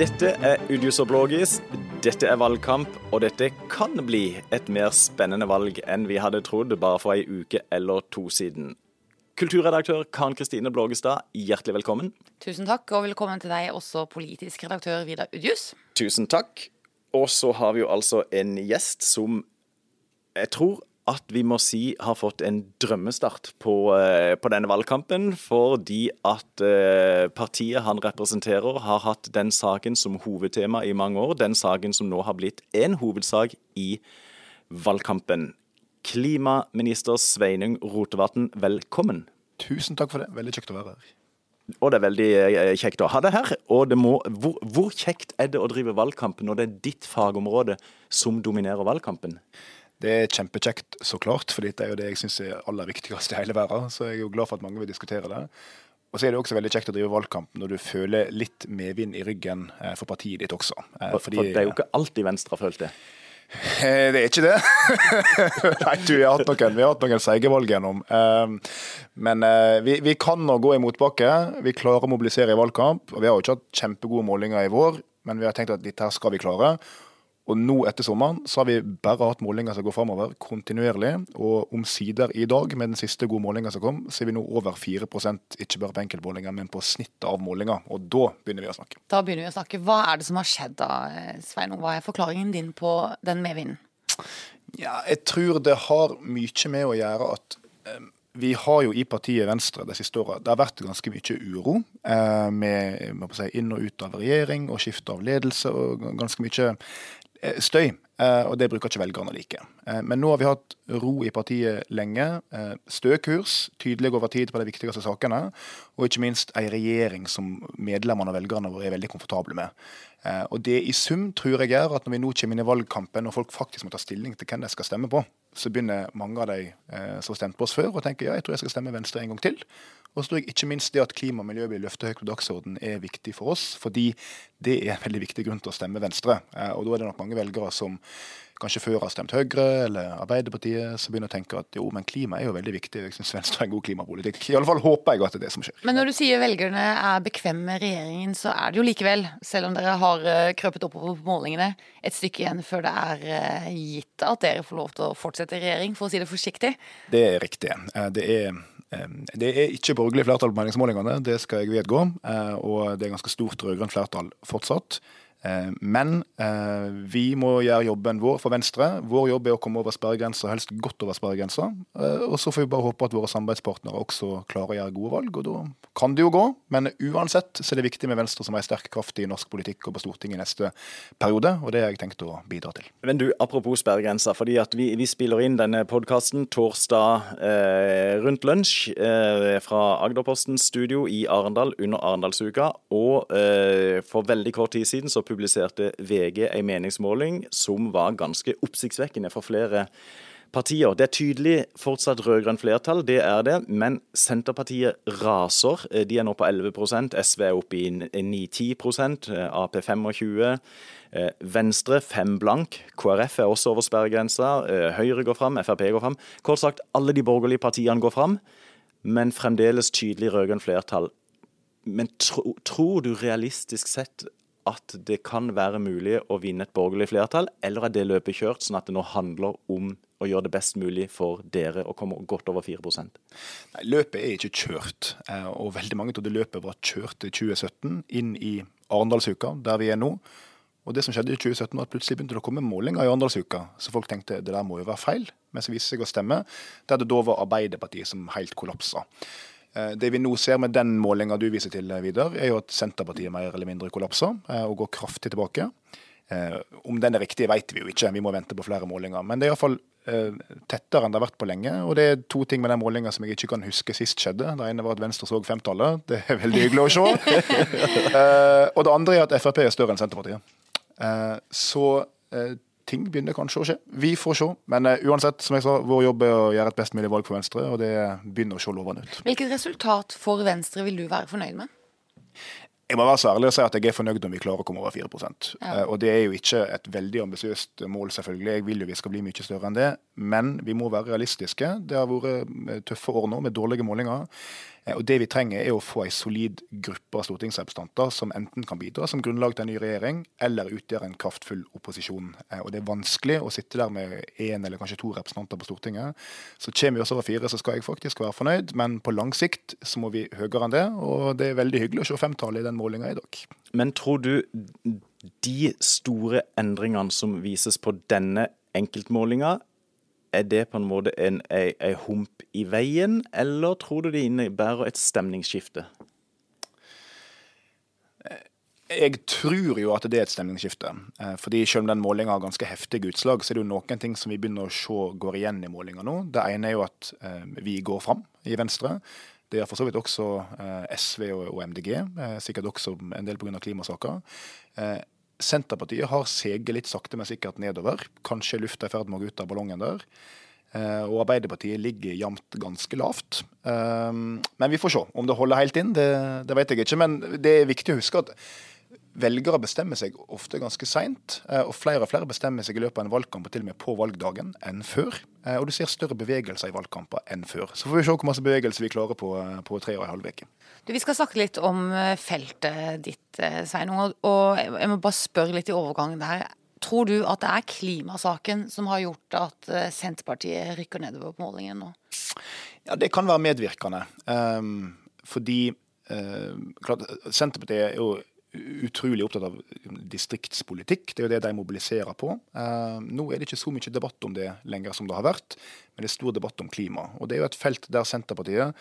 Dette er Udius og Blågis, dette er valgkamp, og dette kan bli et mer spennende valg enn vi hadde trodd bare for ei uke eller to siden. Kulturredaktør Karen Kristine Blågestad, hjertelig velkommen. Tusen takk, og velkommen til deg også, politisk redaktør Vidar Udius. Tusen takk. Og så har vi jo altså en gjest som jeg tror at vi må si har fått en drømmestart på, eh, på denne valgkampen. Fordi at eh, partiet han representerer har hatt den saken som hovedtema i mange år. Den saken som nå har blitt en hovedsak i valgkampen. Klimaminister Sveinung Rotevatn, velkommen. Tusen takk for det. Veldig kjekt å være her. Og det er veldig eh, kjekt å ha deg her. Og det må, hvor, hvor kjekt er det å drive valgkamp når det er ditt fagområde som dominerer valgkampen? Det er kjempekjekt, så klart, for dette er jo det jeg syns er aller viktigst i hele verden. Så jeg er jo glad for at mange vil diskutere det. Og så er det også veldig kjekt å drive valgkamp når du føler litt medvind i ryggen eh, for partiet ditt også. For, Fordi, for det er jo ikke alltid Venstre har følt det? Eh, det er ikke det. Nei, du, vi har hatt noen, vi har hatt noen seige valg gjennom. Men vi, vi kan nå gå i motbakke. Vi klarer å mobilisere i valgkamp. og Vi har jo ikke hatt kjempegode målinger i vår, men vi har tenkt at dette her skal vi klare. Og nå etter sommeren så har vi bare hatt målinger som går framover kontinuerlig. Og omsider i dag, med den siste gode målinga som kom, så er vi nå over 4 ikke bare på enkeltmålinger, men på snittet av målinger. Og da begynner vi å snakke. Da begynner vi å snakke. Hva er det som har skjedd da, Sveinung? Hva er forklaringen din på den medvinden? Ja, jeg tror det har mye med å gjøre at um, vi har jo i partiet Venstre de siste åra Det har vært ganske mye uro eh, med si, inn og ut av regjering og skifte av ledelse og ganske mye Eh, støy, eh, og det bruker ikke velgerne like. Eh, men nå har vi hatt ro i partiet lenge. Stø kurs, tydelig over tid på de viktigste sakene. Og ikke minst ei regjering som medlemmene og velgerne våre er veldig komfortable med. Og det i sum tror jeg gjør at når vi nå kommer inn i valgkampen og folk faktisk må ta stilling til hvem de skal stemme på, så begynner mange av de som har stemt på oss før, å tenke ja, jeg tror jeg skal stemme Venstre en gang til. Og så tror jeg ikke minst det at klima og miljø blir løftet høyt på dagsordenen er viktig for oss, fordi det er en veldig viktig grunn til å stemme Venstre. Eh, og da er det nok mange velgere som kanskje før har stemt Høyre eller Arbeiderpartiet, som begynner å tenke at jo, men klima er jo veldig viktig. Jeg syns Venstre er en god klimapolitikk. I alle fall håper jeg at det er det som skjer. Men når du sier velgerne er bekvemme med regjeringen, så er det jo likevel, selv om dere har eh, krøpet oppover på målingene, et stykke igjen før det er eh, gitt at dere får lov til å fortsette i regjering, for å si det forsiktig? Det er riktig. Det er det er ikke borgerlig flertall på meningsmålingene, det skal jeg vedgå. Eh, og det er ganske stort rød-grønt flertall fortsatt. Eh, men eh, vi må gjøre jobben vår for Venstre. Vår jobb er å komme over sperregrensa, helst godt over sperregrensa. Eh, og så får vi bare håpe at våre samarbeidspartnere også klarer å gjøre gode valg, og da kan det jo gå. Men uansett så er det viktig med Venstre som en sterk kraft i norsk politikk og på Stortinget i neste periode, og det har jeg tenkt å bidra til. Men du, apropos sperregrensa, fordi at vi, vi spiller inn denne podkasten torsdag eh, rundt lunsj eh, fra Agderpostens studio i Arendal under Arendalsuka, og eh, for veldig kort tid siden så publiserte VG en meningsmåling som var ganske oppsiktsvekkende for flere partier. Det er tydelig fortsatt rød-grønt flertall, det er det. Men Senterpartiet raser. De er nå på 11% SV er oppe i 9-10% Ap 25 Venstre 5 blank. KrF er også over sperregrensa. Høyre går fram, Frp går fram. Kort sagt, alle de borgerlige partiene går fram, men fremdeles tydelig rød-grønt flertall. Men tro, tror du realistisk sett at det kan være mulig å vinne et borgerlig flertall, eller er det løpet kjørt, sånn at det nå handler om å gjøre det best mulig for dere å komme godt over 4 Nei, Løpet er ikke kjørt, eh, og veldig mange trodde løpet var kjørt i 2017, inn i Arendalsuka, der vi er nå. Og det som skjedde i 2017 var at Plutselig begynte det å komme målinger i Arendalsuka, så folk tenkte det der må jo være feil, men så viste det seg å stemme. Der det da var Arbeiderpartiet som helt kollapsa. Eh, det vi nå ser med den målinga du viser til, eh, Vidar, er jo at Senterpartiet mer eller mindre kollapser eh, og går kraftig tilbake. Om den er riktig, vet vi jo ikke, vi må vente på flere målinger. Men det er iallfall tettere enn det har vært på lenge. Og det er to ting med den målinga som jeg ikke kan huske sist skjedde. Det ene var at Venstre så femtallet. Det er veldig hyggelig å se. og det andre er at Frp er større enn Senterpartiet. Så ting begynner kanskje å skje. Vi får se. Men uh, uansett, som jeg sa, vår jobb er å gjøre et best mulig valg for Venstre, og det begynner å se lovende ut. Hvilket resultat for Venstre vil du være fornøyd med? Jeg må være så ærlig og si at jeg er fornøyd om vi klarer å komme over 4 ja. uh, Og det er jo ikke et veldig ambisiøst mål, selvfølgelig. Jeg vil jo vi skal bli mye større enn det. Men vi må være realistiske. Det har vært eh, tøffe år nå med dårlige målinger. Eh, og Det vi trenger, er å få en solid gruppe av stortingsrepresentanter som enten kan bidra som grunnlag til en ny regjering, eller utgjøre en kraftfull opposisjon. Eh, og Det er vanskelig å sitte der med én eller kanskje to representanter på Stortinget. Så kommer vi oss over fire, så skal jeg faktisk være fornøyd, men på lang sikt så må vi høyere enn det. Og det er veldig hyggelig å se femtallet i den målinga i dag. Men tror du de store endringene som vises på denne enkeltmålinga, er det på en måte en, en, en hump i veien, eller tror du det innebærer et stemningsskifte? Jeg tror jo at det er et stemningsskifte. Eh, fordi Selv om den målinga har ganske heftige utslag, så er det jo noen ting som vi begynner å se går igjen i målinga nå. Det ene er jo at eh, vi går fram i Venstre. Det er for så vidt også eh, SV og MDG, sikkert også en del pga. klimasaker. Senterpartiet har seget litt sakte, men sikkert nedover. Kanskje lufta er i ferd med å gå ut av ballongen der. Uh, og Arbeiderpartiet ligger jevnt ganske lavt. Uh, men vi får se. Om det holder helt inn, det, det, vet jeg ikke. Men det er viktig å huske at velgere bestemmer seg ofte ganske seint. Uh, og flere og flere bestemmer seg i løpet av en valgkamp og til og med på valgdagen enn før. og du ser større bevegelser i valgkamper enn før. Så får vi se hvor masse bevegelse vi klarer på, på tre og en halv uke. Vi skal snakke litt om eh, feltet ditt, eh, Sveinung. Og jeg må bare spørre litt i overgangen der. Tror du at det er klimasaken som har gjort at eh, Senterpartiet rykker nedover på målingen nå? Ja, Det kan være medvirkende. Um, fordi uh, klart, Senterpartiet er jo utrolig opptatt av distriktspolitikk. Det er jo det de mobiliserer på. Uh, nå er det ikke så mye debatt om det lenger som det har vært, men det er stor debatt om klima. Og Det er jo et felt der Senterpartiet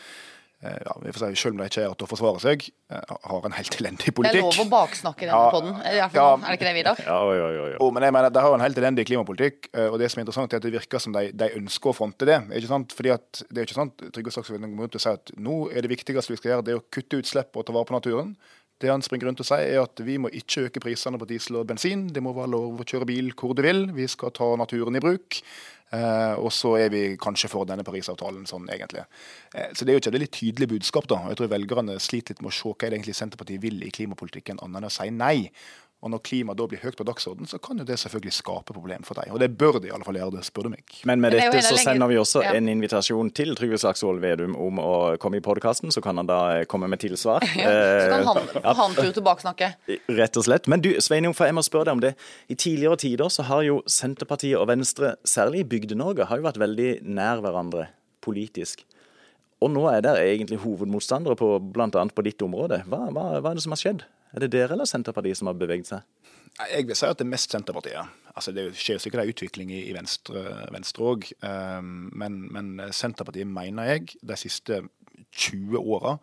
Eh, ja, vi får si, Selv om de ikke er til å forsvare seg, eh, har en helt elendig politikk. Det er lov å baksnakke denne ja, poden, ja, er det ikke det, Vidar? Ja, ja, ja, ja. Oh, men jeg mener, De har en helt elendig klimapolitikk, eh, og det som er interessant er at det virker som de, de ønsker å fronte det. ikke sant? Fordi at Det er ikke sant, Trygve Slagsvold går rundt og sier at nå er det viktigste vi skal gjøre, det er å kutte utslipp og ta vare på naturen. Det han springer rundt og sier er at vi må ikke øke prisene på diesel og bensin. Det må være lov å kjøre bil hvor du vil. Vi skal ta naturen i bruk. Eh, og så er vi kanskje for denne Parisavtalen, sånn egentlig. Eh, så det er jo ikke et veldig tydelig budskap. da. Jeg tror velgerne sliter litt med å se hva det egentlig Senterpartiet vil i klimapolitikken, annet enn å si nei. Og når klima da blir høyt på dagsorden, så kan jo det selvfølgelig skape problem for deg. Og det bør de i alle fall gjøre, det spør du meg. Men med dette så sender vi også ja. en invitasjon til Trygve Slagsvold Vedum om å komme i podkasten, så kan han da eh, komme med tilsvar. Ja, så kan han, ja. han tur tilbakesnakke. Rett og slett. Men du Sveinung, for jeg må spørre deg om det. I tidligere tider så har jo Senterpartiet og Venstre, særlig i Bygde-Norge, har jo vært veldig nær hverandre politisk. Og nå er dere egentlig hovedmotstandere på bl.a. på ditt område. Hva, hva, hva er det som har skjedd? Er det dere eller Senterpartiet som har beveget seg? Jeg vil si at det er mest Senterpartiet. Altså, det skjer sikkert en utvikling i, Venstre òg, um, men, men, Senterpartiet mener jeg de siste 20 åra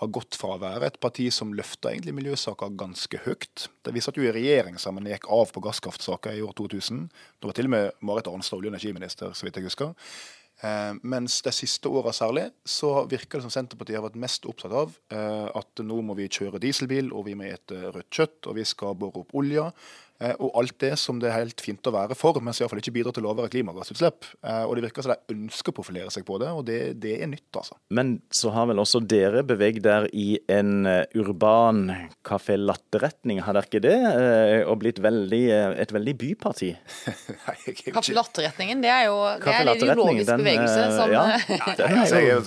har gått fra å være et parti som løfta miljøsaker ganske høyt. Vi satt jo i regjering sammen og gikk av på gasskraftsaker i år 2000. Da var til og med Marit Arnstad olje- og energiminister, så vidt jeg husker. Eh, mens de siste åra særlig, så virker det som Senterpartiet har vært mest opptatt av eh, at nå må vi kjøre dieselbil, og vi må ete rødt kjøtt, og vi skal bore opp olja. Eh, og alt det som det er helt fint å være for, men som iallfall ikke bidrar til lavere klimagassutslipp. Eh, og det virker som de ønsker å profilere seg på det, og det, det, er nytt, altså. Men så har vel også dere beveget der i en urban kafé latte-retning, har dere ikke det? Og blitt veldig, et veldig byparti? Kafé latte-retningen, det er jo det er en ideologisk bevegelse som ja, ja, jeg,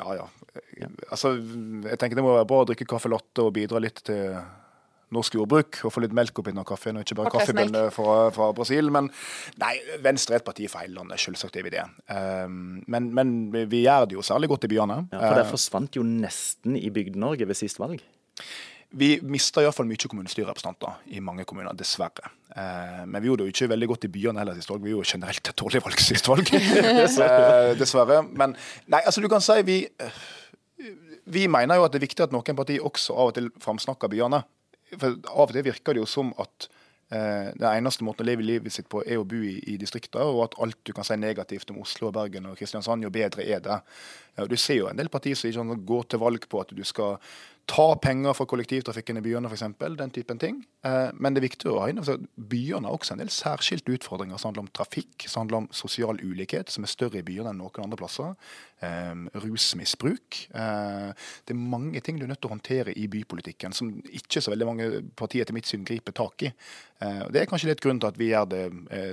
ja, ja. Altså, jeg tenker det må være bra å drikke kaffe latte og bidra litt til norsk jordbruk og få litt melk oppi den kaffen, og ikke bare kaffebønner fra, fra, Brasil. Men nei, Venstre er et parti for hele landet, selvsagt er vi det. Um, men, men, vi gjør det jo særlig godt i byene. Ja, For det forsvant jo nesten i Bygde-Norge ved sist valg? Vi mista iallfall mye kommunestyrerepresentanter i mange kommuner, dessverre. Eh, men vi gjorde det jo ikke veldig godt i byene heller sist valg. Vi gjorde generelt et dårlig valg sist valg, eh, dessverre. Men nei, altså du kan si vi vi mener jo at det er viktig at noen partier også av og til framsnakker byene. For Av og til virker det jo som at eh, den eneste måten å leve livet sitt på, er å bo i, i distrikter, og at alt du kan si negativt om Oslo, og Bergen og Kristiansand, jo bedre er det. Du ser jo en del partier som ikke går til valg på at du skal ta penger fra kollektivtrafikken i byene, f.eks. Den typen ting. Eh, men det er viktig å ha inn at byene har også en del særskilte utfordringer som handler om trafikk, som handler om sosial ulikhet, som er større i byene enn noen andre plasser. Eh, rusmisbruk. Eh, det er mange ting du er nødt til å håndtere i bypolitikken som ikke så veldig mange partier etter mitt syn griper tak i. Eh, Det er kanskje litt grunnen til at vi gjør det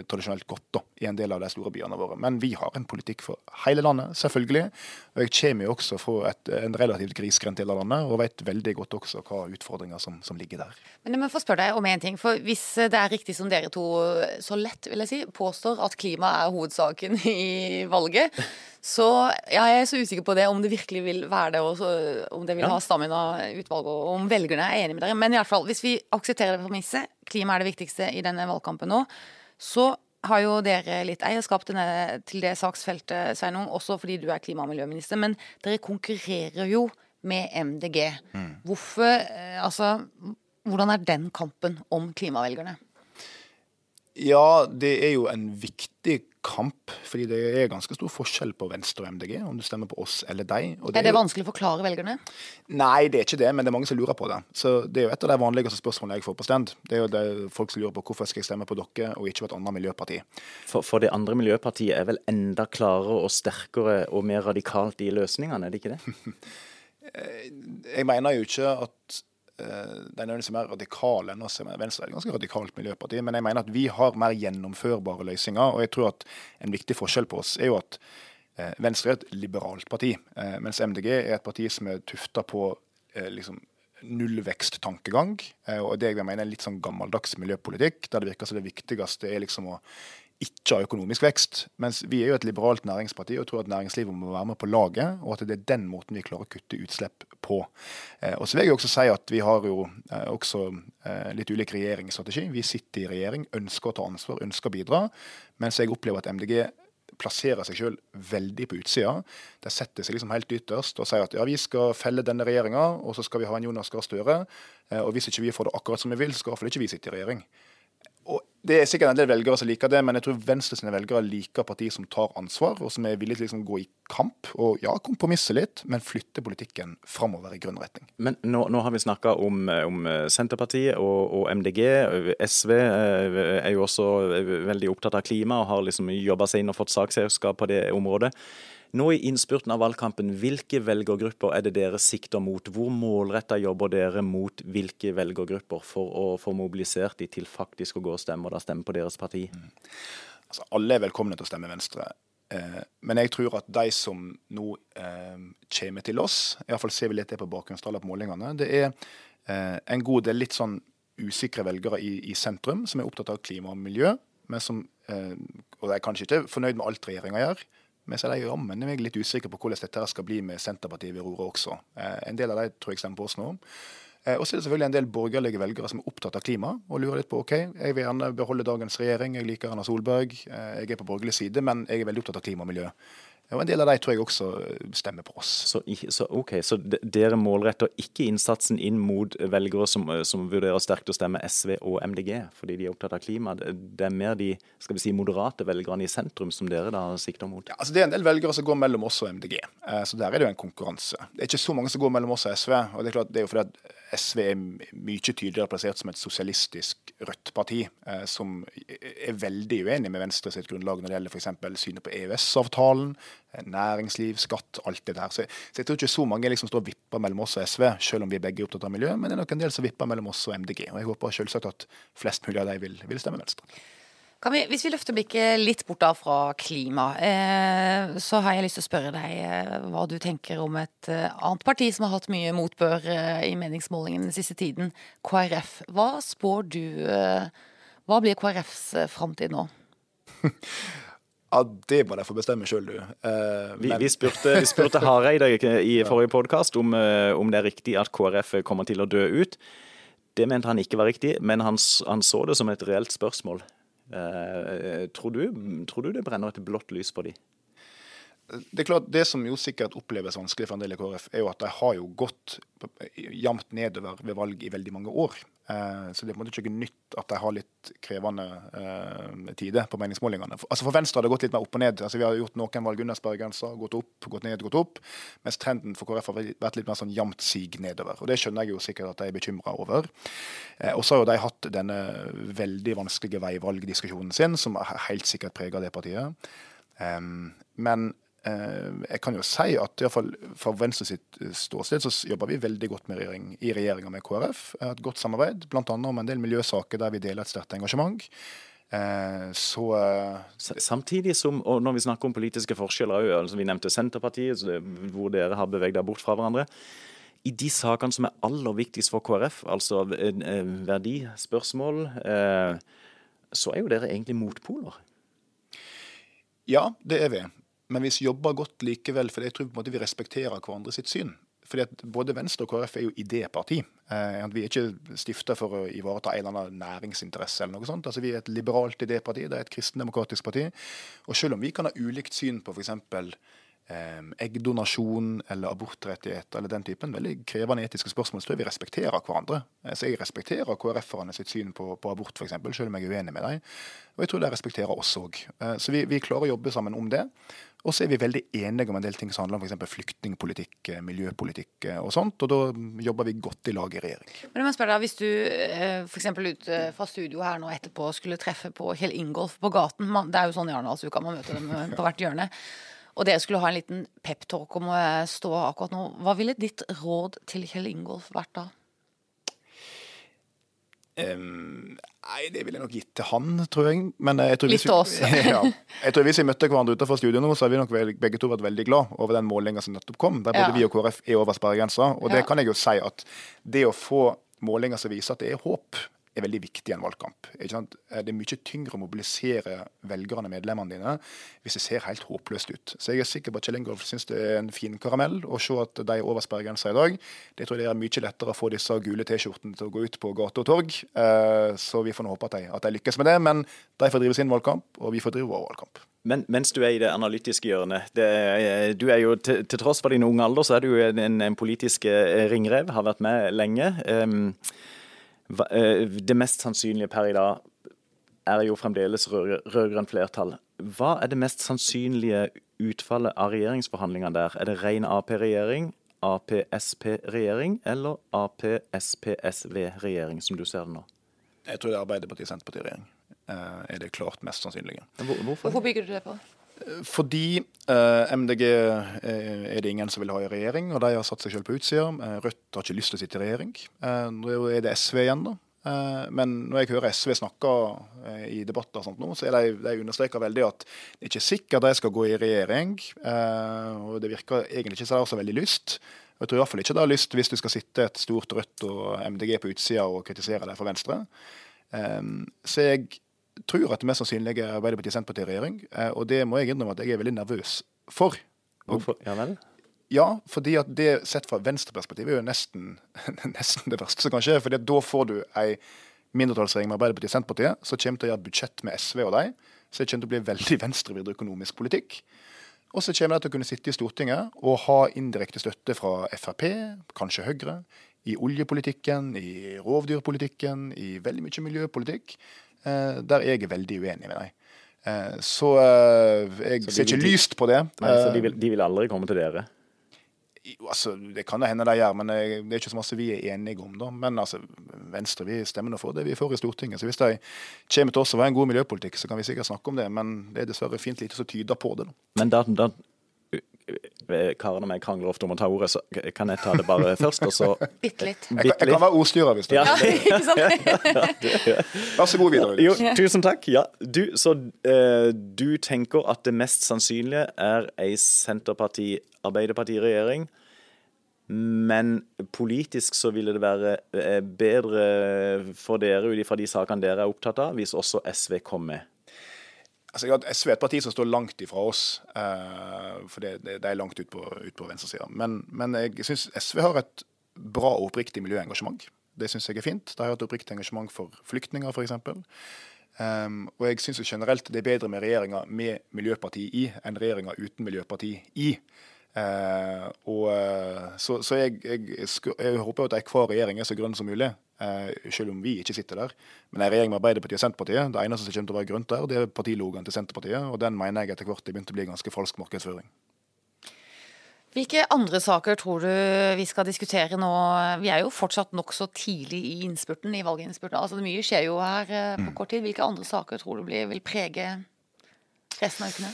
tradisjonelt godt da, i en del av de store byene våre. Men vi har en politikk for hele landet, selvfølgelig. Og jeg kommer jo også fra et, en relativt grisgrendt del av landet, og vet veldig godt også hva utfordringer som, som ligger der. Men jeg må få spørre deg om en ting. for Hvis det er riktig som dere to så lett vil jeg si, påstår at klima er hovedsaken i valget, så ja, jeg er så usikker på det, om det virkelig vil være det, og om det vil Ja. ha Stamina-utvalget, og om velgerne er enig med dere. Men i alle fall, hvis vi aksepterer det premisset, klima er det viktigste i denne valgkampen nå, så har jo dere litt eierskap til det, til det saksfeltet, Sveinung, også fordi du er klima- og miljøminister. Men dere konkurrerer jo med MDG. Hvorfor eh, Altså, hvordan er den kampen om klimavelgerne? Ja, det er jo en viktig kamp, fordi det er ganske stor forskjell på Venstre og MDG, om du stemmer på oss eller deg. Og Er det jo- vanskelig å forklare velgerne? Nei, det er ikke det, men det er mange som lurer på det. Så Det er jo et av de vanligste spørsmålene jeg får på stand. Det er jo det folk som lurer på hvorfor skal jeg stemme på dere og ikke på et annet miljøparti. For, for det andre miljøpartiet er vel enda klarere og sterkere og mer radikalt i løsningene, er det ikke det? Jeg mener jo ikke at de er mer radikale enn oss. Venstre er et ganske radikalt miljøparti, men jeg mener at vi har mer gjennomførbare løsninger. Og jeg tror at en viktig forskjell på oss er jo at eh, Venstre er et liberalt parti, eh, mens MDG er et parti som er tufta på eh, liksom nullveksttankegang. eh, Og det jeg mener er litt sånn gammeldags miljøpolitikk, der det virker som det viktigste er liksom å ikke har økonomisk vekst. Mens vi er jo et liberalt næringsparti og tror at næringslivet må være med på laget, og at det er den måten vi klarer å kutte utslipp på. Eh, og så vil jeg også si at vi har jo eh, også eh, litt ulik regjeringsstrategi. Vi sitter i regjering, ønsker å ta ansvar, ønsker å bidra, mens jeg opplever at MDG plasserer seg selv veldig på utsida. De setter seg liksom helt ytterst og sier at ja, vi skal felle denne regjeringa, og så skal vi ha en Jonas Gahr Støre. Og hvis ikke vi får det akkurat som vi vil, så skal i hvert fall ikke vi sitte i regjering. Og Det er sikkert en del velgere som liker det, men jeg tror Venstre sine velgere liker partier som tar ansvar, og som er villige til å liksom gå i kamp, og ja, kompromisse litt, men flytte politikken framover i grønn retning. Men nå, nå har vi snakka om, om Senterpartiet og, og MDG. SV eh, er jo også veldig opptatt av klima og har liksom jobba seg inn og fått sakseierskap på det området. Nå i innspurten av valgkampen, hvilke velgergrupper er det dere sikter mot? Hvor målretta jobber dere mot hvilke velgergrupper for å få mobilisert de til faktisk å gå og stemme, og da stemme på deres parti? Altså, alle er velkomne til å stemme Venstre. Eh, men jeg tror at de som nå eh, kommer til oss, iallfall ser vi litt det på bakgrunnstallet på målingene, det er eh, en god del litt sånn usikre velgere i, i sentrum, som er opptatt av klima og miljø, men som eh, Og er kanskje ikke fornøyd med alt regjeringa gjør. Men så er de jammen meg litt usikre på hvordan dette skal bli med Senterpartiet ved roret også. Eh, en del av de tror jeg stemmer på oss nå. Eh, og så er det selvfølgelig en del borgerlige velgere som er opptatt av klima, og lurer litt på ok, jeg vil gjerne beholde dagens regjering, jeg liker Erna Solberg, eh, jeg er på borgerlig side, men jeg er veldig opptatt av klima og miljø. Og en del av de tror jeg også eh, stemmer på oss. Så, så, okay, så dere målretter ikke innsatsen inn mot velgere som, som vurderer sterkt å stemme SV og MDG, fordi de er opptatt av klima. Det det er mer de skal vi si, moderate velgerne i sentrum som dere da sikter mot? Ja, altså Det er en del velgere som går mellom oss og MDG, eh, så der er det jo en konkurranse. Det er ikke så mange som går mellom oss og SV. og Det er klart det er jo fordi at SV er mye tydeligere plassert som et sosialistisk rødt parti, eh, som er veldig uenig med Venstre sitt grunnlag når det gjelder f.eks. synet på EØS-avtalen, eh, næringsliv, skatt, alt det der. Så, så jeg tror ikke så mange liksom står og vipper mellom oss og SV, selv om vi begge er opptatt av miljø, men det er nok en del som vipper mellom oss og MDG. Og jeg håper selvsagt at flest mulig av dem vil, vil stemme Venstre. Kan vi, hvis vi løfter blikket litt bort da fra klima, eh, så har jeg lyst til å spørre deg eh, hva du tenker om et eh, annet parti som har hatt mye motbør i meningsmålingene den siste tiden, KrF. Hva spår du Hva blir KrFs framtid nå? Ja, det må de få bestemme sjøl, du. Eh, Vi, vi spurte, vi spurte Hareide i forrige podkast om, om det er riktig at KrF kommer til å dø ut. Det mente han ikke var riktig, men han, han så det som et reelt spørsmål. Eh, tror, du, tror du det brenner et blått lys for de? Det er klart, det som jo sikkert oppleves vanskelig for en del i KrF, er jo at de har jo gått jevnt nedover ved valg i veldig mange år. Eh, så det er på en måte ikke nytt at de har litt krevende eh, tider på meningsmålingene. Altså for Venstre har det gått litt mer opp og ned. Altså Vi har gjort noen valg under sperregrensa, gått opp, gått ned, gått opp. Mens trenden for KrF har vært litt mer sånn jevnt sig nedover. Og det skjønner jeg jo sikkert at de er bekymra over. Eh, og så har jo de hatt denne veldig vanskelige veivalgdiskusjonen sin, som helt sikkert preger det partiet. Um, men jeg kan jo si at i hvert fall fra Venstre sitt ståsted så jobber vi veldig godt med regjering, i regjeringa med KrF. Et godt samarbeid, bl.a. om en del miljøsaker der vi deler et sterkt engasjement. Så Samtidig som, og når vi snakker om politiske forskjeller, altså vi nevnte Senterpartiet, hvor dere har beveget dere bort fra hverandre i de sakene som er aller viktigst for KrF, altså verdispørsmål, så er jo dere egentlig motpoler. Ja, det er vi. Men vi jobber godt likevel, for jeg tror på en måte vi respekterer hverandre sitt syn. Fordi at Både Venstre og KrF er jo idéparti. Eh, vi er ikke stifta for å ivareta en eller annen næringsinteresse. eller noe sånt. Altså Vi er et liberalt idéparti, det er et kristendemokratisk parti. Og selv om vi kan ha ulikt syn på f.eks eggdonasjon eller abortrettigheter eller den typen veldig krevende etiske spørsmål, så tror jeg vi respekterer hverandre. Eh, så Jeg respekterer KrF-erne sitt syn på, på abort, f.eks., selv om jeg er uenig med dem. Og jeg tror de respekterer oss òg. Eh, så vi, vi, klarer å jobbe sammen om det. Og så er vi veldig enige om en del ting som handler om f.eks. flyktningpolitikk, eh, miljøpolitikk og sånt. Og da jobber vi godt i lag i regjering. Men jeg spørre deg, Hvis du f.eks. ut fra studio her nå etterpå skulle treffe på Kjell Ingolf på gaten, det er jo sånn i Arendalsuka man møter dem på hvert hjørne og dere skulle ha en liten peptalk om å stå akkurat nå. Hva ville ditt råd til Kjell Ingolf vært da? Um, nei, det ville jeg nok gitt til han, tror jeg. Men jeg tror Litt til oss. ja, jeg tror hvis vi møtte hverandre utenfor studio nå, så hadde vi nok begge to vært veldig glad over den målinga som nettopp kom. Der både ja. vi og KrF er over sperregrensa. Og ja. det kan jeg jo si at det å få målinger som viser at det er håp, er veldig viktig i en valgkamp. Eh, det er mye tyngre å mobilisere velgerne, og medlemmene dine, hvis det ser helt håpløst ut. Så jeg er sikker på at Kjell Ingolf syns det er en fin karamell å se at de er over sperregrensa i dag. Det tror jeg er mye lettere å få disse gule T-skjortene til å gå ut på gate og torg. Eh, så vi får nå håpe at de, at de lykkes med det. Men de får drive sin valgkamp, og vi får drive vår valgkamp. Men mens du er i det analytiske hjørnet, det, du er jo til, til, tross for din unge alder, så er du en, en politisk eh, ringrev, har vært med lenge. Um, det mest sannsynlige per i dag er jo fremdeles rød-grønt flertall. Hva er det mest sannsynlige utfallet av regjeringsforhandlingene der? Er det ren Ap-regjering, Ap-Sp-regjering eller Ap-SP-SV-regjering, som du ser det nå? Jeg tror det er Arbeiderparti-Senterparti-regjering. Eh, er det klart mest sannsynlige. Hvorfor? Hvorfor bygger du det på? Fordi eh, MDG eh, er det ingen som vil ha i regjering, og de har satt seg selv på utsida. Eh, Rødt har ikke lyst til å sitte i regjering. Eh, nå er det SV igjen, da. Men når jeg hører SV snakke i debatter og sånt nå, så er de, de understreker veldig at det er ikke sikkert de skal gå i regjering. og det virker egentlig ikke som de har så veldig lyst. Jeg tror iallfall ikke de har lyst hvis du skal sitte et stort Rødt og MDG på utsida og kritisere dem for Venstre. så jeg tror at det mest sannsynlig er Arbeiderparti-Senterparti-regjering. Eh, og det må jeg innrømme at jeg er veldig nervøs for. Hvorfor? Ja vel? Ja, fordi at det sett fra venstreperspektiv er jo nesten, nesten det verste som kan skje. fordi da får du ei mindretallsregjering med Arbeiderpartiet og Senterpartiet som kommer til å gjøre budsjett med SV og dem. Så det kommer til å bli veldig venstrevidd økonomisk politikk. Og så kommer de til å kunne sitte i Stortinget og ha indirekte støtte fra Frp, kanskje Høyre, i oljepolitikken, i rovdyrpolitikken, i veldig mye miljøpolitikk. Eh, der jeg er veldig uenig med deg. Eh, så eh, jeg så ser ikke lyst på det. Nei, så de vil, de vil aldri komme til dere? Altså, det kan det hende de gjør, men det er ikke så masse vi er enige om. Da. Men altså, Venstre vi stemmer nå for det vi får i Stortinget. Så hvis de kommer til oss og har en god miljøpolitikk, så kan vi sikkert snakke om det. Men det er dessverre fint lite som tyder på det. Da. Men da, da Karen og meg krangler ofte om å ta ordet, så kan jeg ta det bare først, og så Bitte litt. Jeg, jeg, kan være ordstyrer hvis du ja. Vær så god videre. Jo, tusen takk. Ja, du, så uh, du tenker at det mest sannsynlige er ei Senterparti-Arbeiderparti-regjering. Men politisk så ville det være eh, bedre for dere ut ifra de sakene dere er opptatt av, hvis også SV kom med? Altså, SV er et parti som står langt ifra oss, uh, for det, det, det, er langt ut på, ut på venstresida. Men, men jeg syns SV har et bra og oppriktig miljøengasjement. Det syns jeg er fint. De har et oppriktig engasjement for flyktninger, f.eks. Um, ehm, og jeg syns generelt det er bedre med regjeringa med miljøparti i enn regjeringa uten miljøparti i. Uh, og, uh, så, så jeg, jeg, jeg, håper at hver regjering er så grønn som mulig. Eh, selv om vi ikke sitter der. Men en regjering med Arbeiderpartiet og Senterpartiet, det eneste som kommer til å være grønt der, det er partilogoen til Senterpartiet, og den mener jeg etter hvert begynte begynt å bli ganske falsk markedsføring. Hvilke andre saker tror du vi skal diskutere nå? Vi er jo fortsatt nokså tidlig i innspurten, i valginnspurten. Altså, mye skjer jo her eh, på mm. kort tid. Hvilke andre saker tror du vil prege resten av ukene?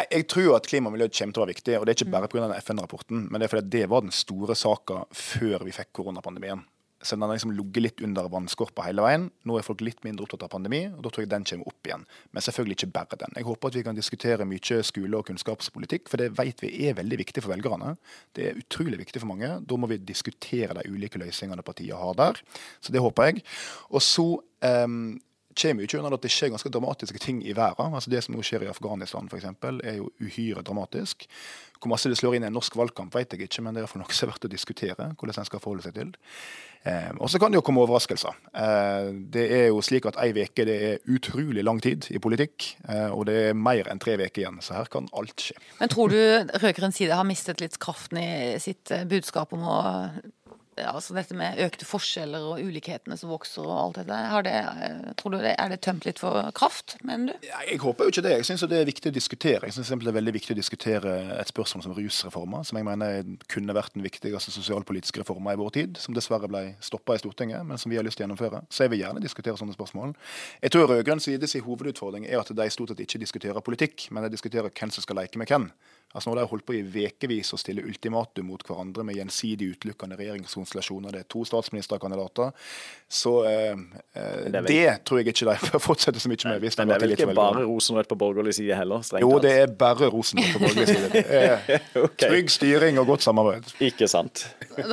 Jeg tror at klima og miljø kommer til å være viktig, og det er ikke bare pga. FN-rapporten, men det er fordi det var den store saka før vi fikk koronapandemien. Så den har liksom ligget litt under vannskorpa hele veien. Nå er folk litt mindre opptatt av pandemi, og da tror jeg den kommer opp igjen. Men selvfølgelig ikke bare den. Jeg håper at vi kan diskutere mye skole- og kunnskapspolitikk, for det vet vi er veldig viktig for velgerne. Det er utrolig viktig for mange. Da må vi diskutere de ulike løsningene partiet har der. Så det håper jeg. Og så um, kommer jo ikke unna at det skjer ganske dramatiske ting i verden. Altså Det som nå skjer i Afghanistan f.eks., er jo uhyre dramatisk. Hvor masse det slår inn i en norsk valgkamp, vet jeg ikke, men det er iallfall noe som er verdt å diskutere. hvordan en skal forholde seg til. Eh, og så kan det jo komme overraskelser. Eh, det er jo slik at ei uke er utrolig lang tid i politikk, eh, og det er mer enn tre uker igjen. Så her kan alt skje. Men tror du rød-grønn side har mistet litt kraften i sitt budskap om å altså dette med økte forskjeller og ulikhetene som vokser og alt dette, det, eh, tror du det, er det tømt litt for kraft, mener du? Jeg håper jo ikke det. Jeg syns det er viktig å diskutere. Jeg synes det er veldig viktig å diskutere et spørsmål som rusreformer, som jeg mener kunne vært den viktigste sosialpolitiske reforma i vår tid, som dessverre ble stoppa i Stortinget, men som vi har lyst til å gjennomføre. Så jeg vil gjerne diskutere sånne spørsmål. Jeg tror rød-grønn sides hovedutfordring er at de stort sett ikke diskuterer politikk, men de diskuterer hvem som skal leke med hvem. Altså Nå har de holdt på i vekevis å stille ultimatum mot hverandre med gjensidig utelukkende regjeringskonstellasjoner. Det er to statsministerkandidater. Så eh, eh det, det, tror jeg ikke de får fortsette så mye med. Hvis Men det er vel ikke bare rosenrødt på borgerlig side heller? Jo, det er bare rosenrødt på borgerlig side. Det er okay. Trygg styring og godt samarbeid. Ikke sant.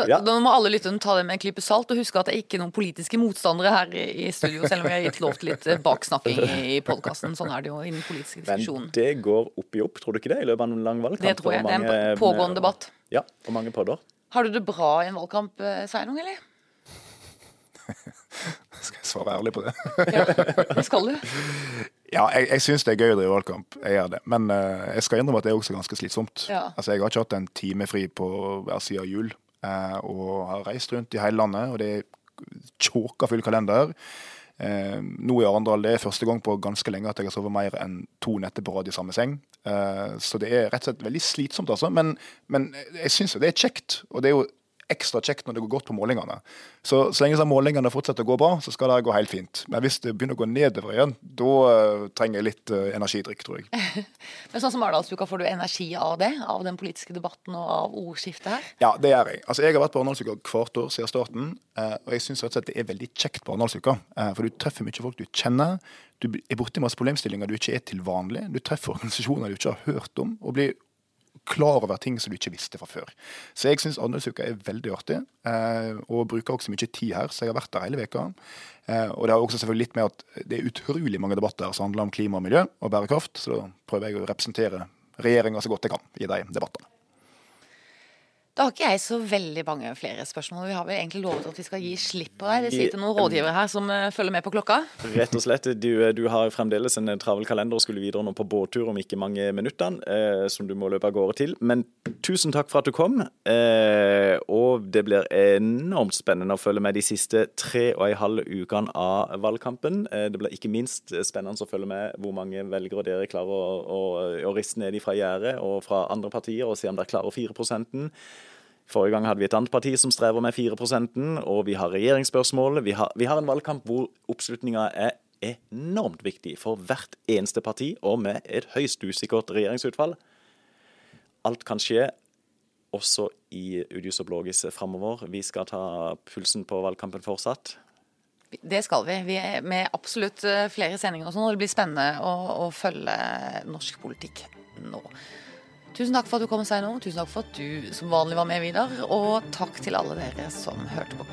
Ja. Da må alle lytterne ta det med en klype salt, og huske at det er ikke noen politiske motstandere her i studio, selv om vi har gitt lov til litt baksnakking i podkasten. Sånn er det jo innen den politiske diskusjonen. Men det går opp i opp, tror du ikke det, i løpet av en lang valgkamp? Det tror jeg. det er en pågående debatt. Ja, og mange podder. Har du det bra i en valgkamp, eh, Sveinung, eller? skal jeg svare ærlig på det? ja, det skal du. Ja, jeg, jeg syns det er gøy å drive valgkamp. Jeg gjør det. Men uh, jeg skal innrømme at det er også ganske slitsomt. Ja. Altså, Jeg har ikke hatt en time fri på hver side av jul, uh, og har reist rundt i hele landet. Og det er tjåka full kalender. Eh, nå i Arendal det er første gang på ganske lenge at jeg har sovet mer enn to netter på rad i samme seng. Eh, så det er rett og slett veldig slitsomt, altså. Men, men jeg syns jo det er kjekt. Og det er jo ekstra kjekt når det går godt på målingene. Så så lenge målingene fortsetter å gå bra, så skal det gå helt fint. Men hvis det begynner å gå nedover igjen, da uh, trenger jeg litt uh, energidrikk, tror jeg. Men sånn som Arendalsuka, får du energi av det? Av den politiske debatten og av ordskiftet her? Ja, det gjør jeg. Altså, jeg har vært på Arendalsuka hvert år siden starten, uh, og jeg syns rett og slett det er veldig kjekt på Arendalsuka. for du treffer mye folk du kjenner. Du er borti masse problemstillinger du ikke er til vanlig. Du treffer organisasjoner du ikke har hørt om, og blir klar over ting som du ikke visste fra før. Så jeg syns Andelsuka er veldig artig, eh, og bruker også mye tid her. Så jeg har vært der hele veka. Eh, og det har også selvfølgelig litt med at det er utrolig mange debatter som handler om klima og miljø og bærekraft, så da prøver jeg å representere regjeringa så godt jeg kan i de debattene. Da har ikke jeg så veldig mange flere spørsmål. Vi har vel egentlig lovet at vi skal gi slipp på deg. Det sitter noen rådgivere her som uh, følger med på klokka. Rett og slett. Du, eh, du har fremdeles en travel kalender og skulle videre nå på båttur om ikke mange minuttene, eh, som du må løpe av gårde til. Men tusen takk for at du kom. Eh, og det blir enormt spennende å følge med de siste tre og en halv ukene av valgkampen. det blir ikke minst spennende å følge med hvor mange velgere dere klarer å, å, å riste ned fra gjerdet og fra andre partier, og se om dere klarer 4 prosenten. Forrige gang hadde vi et annet parti som strever med 4% og vi har regjeringsspørsmål. Vi har, vi har en valgkamp hvor oppslutninga er enormt viktig for hvert eneste parti, og med et høyst usikkert regjeringsutfall. Alt kan skje, også i Udius og Blågis framover. Vi skal ta pulsen på valgkampen fortsatt. Det skal vi. vi er med absolutt eh, flere sendinger og sånn, og det blir spennende å, å følge norsk politikk nå. Tusen takk for at du kom, Steinar. Tusen takk for at du som vanlig var med, Vidar. Og takk til alle dere som hørte på.